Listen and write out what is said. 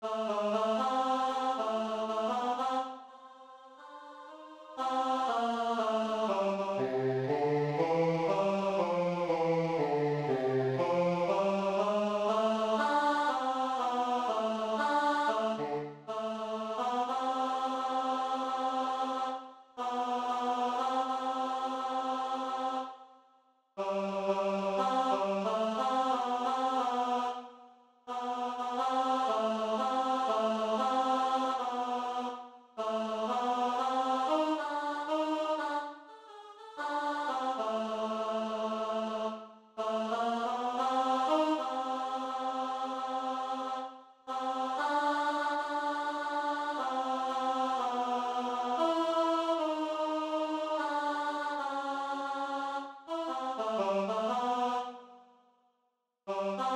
Oh.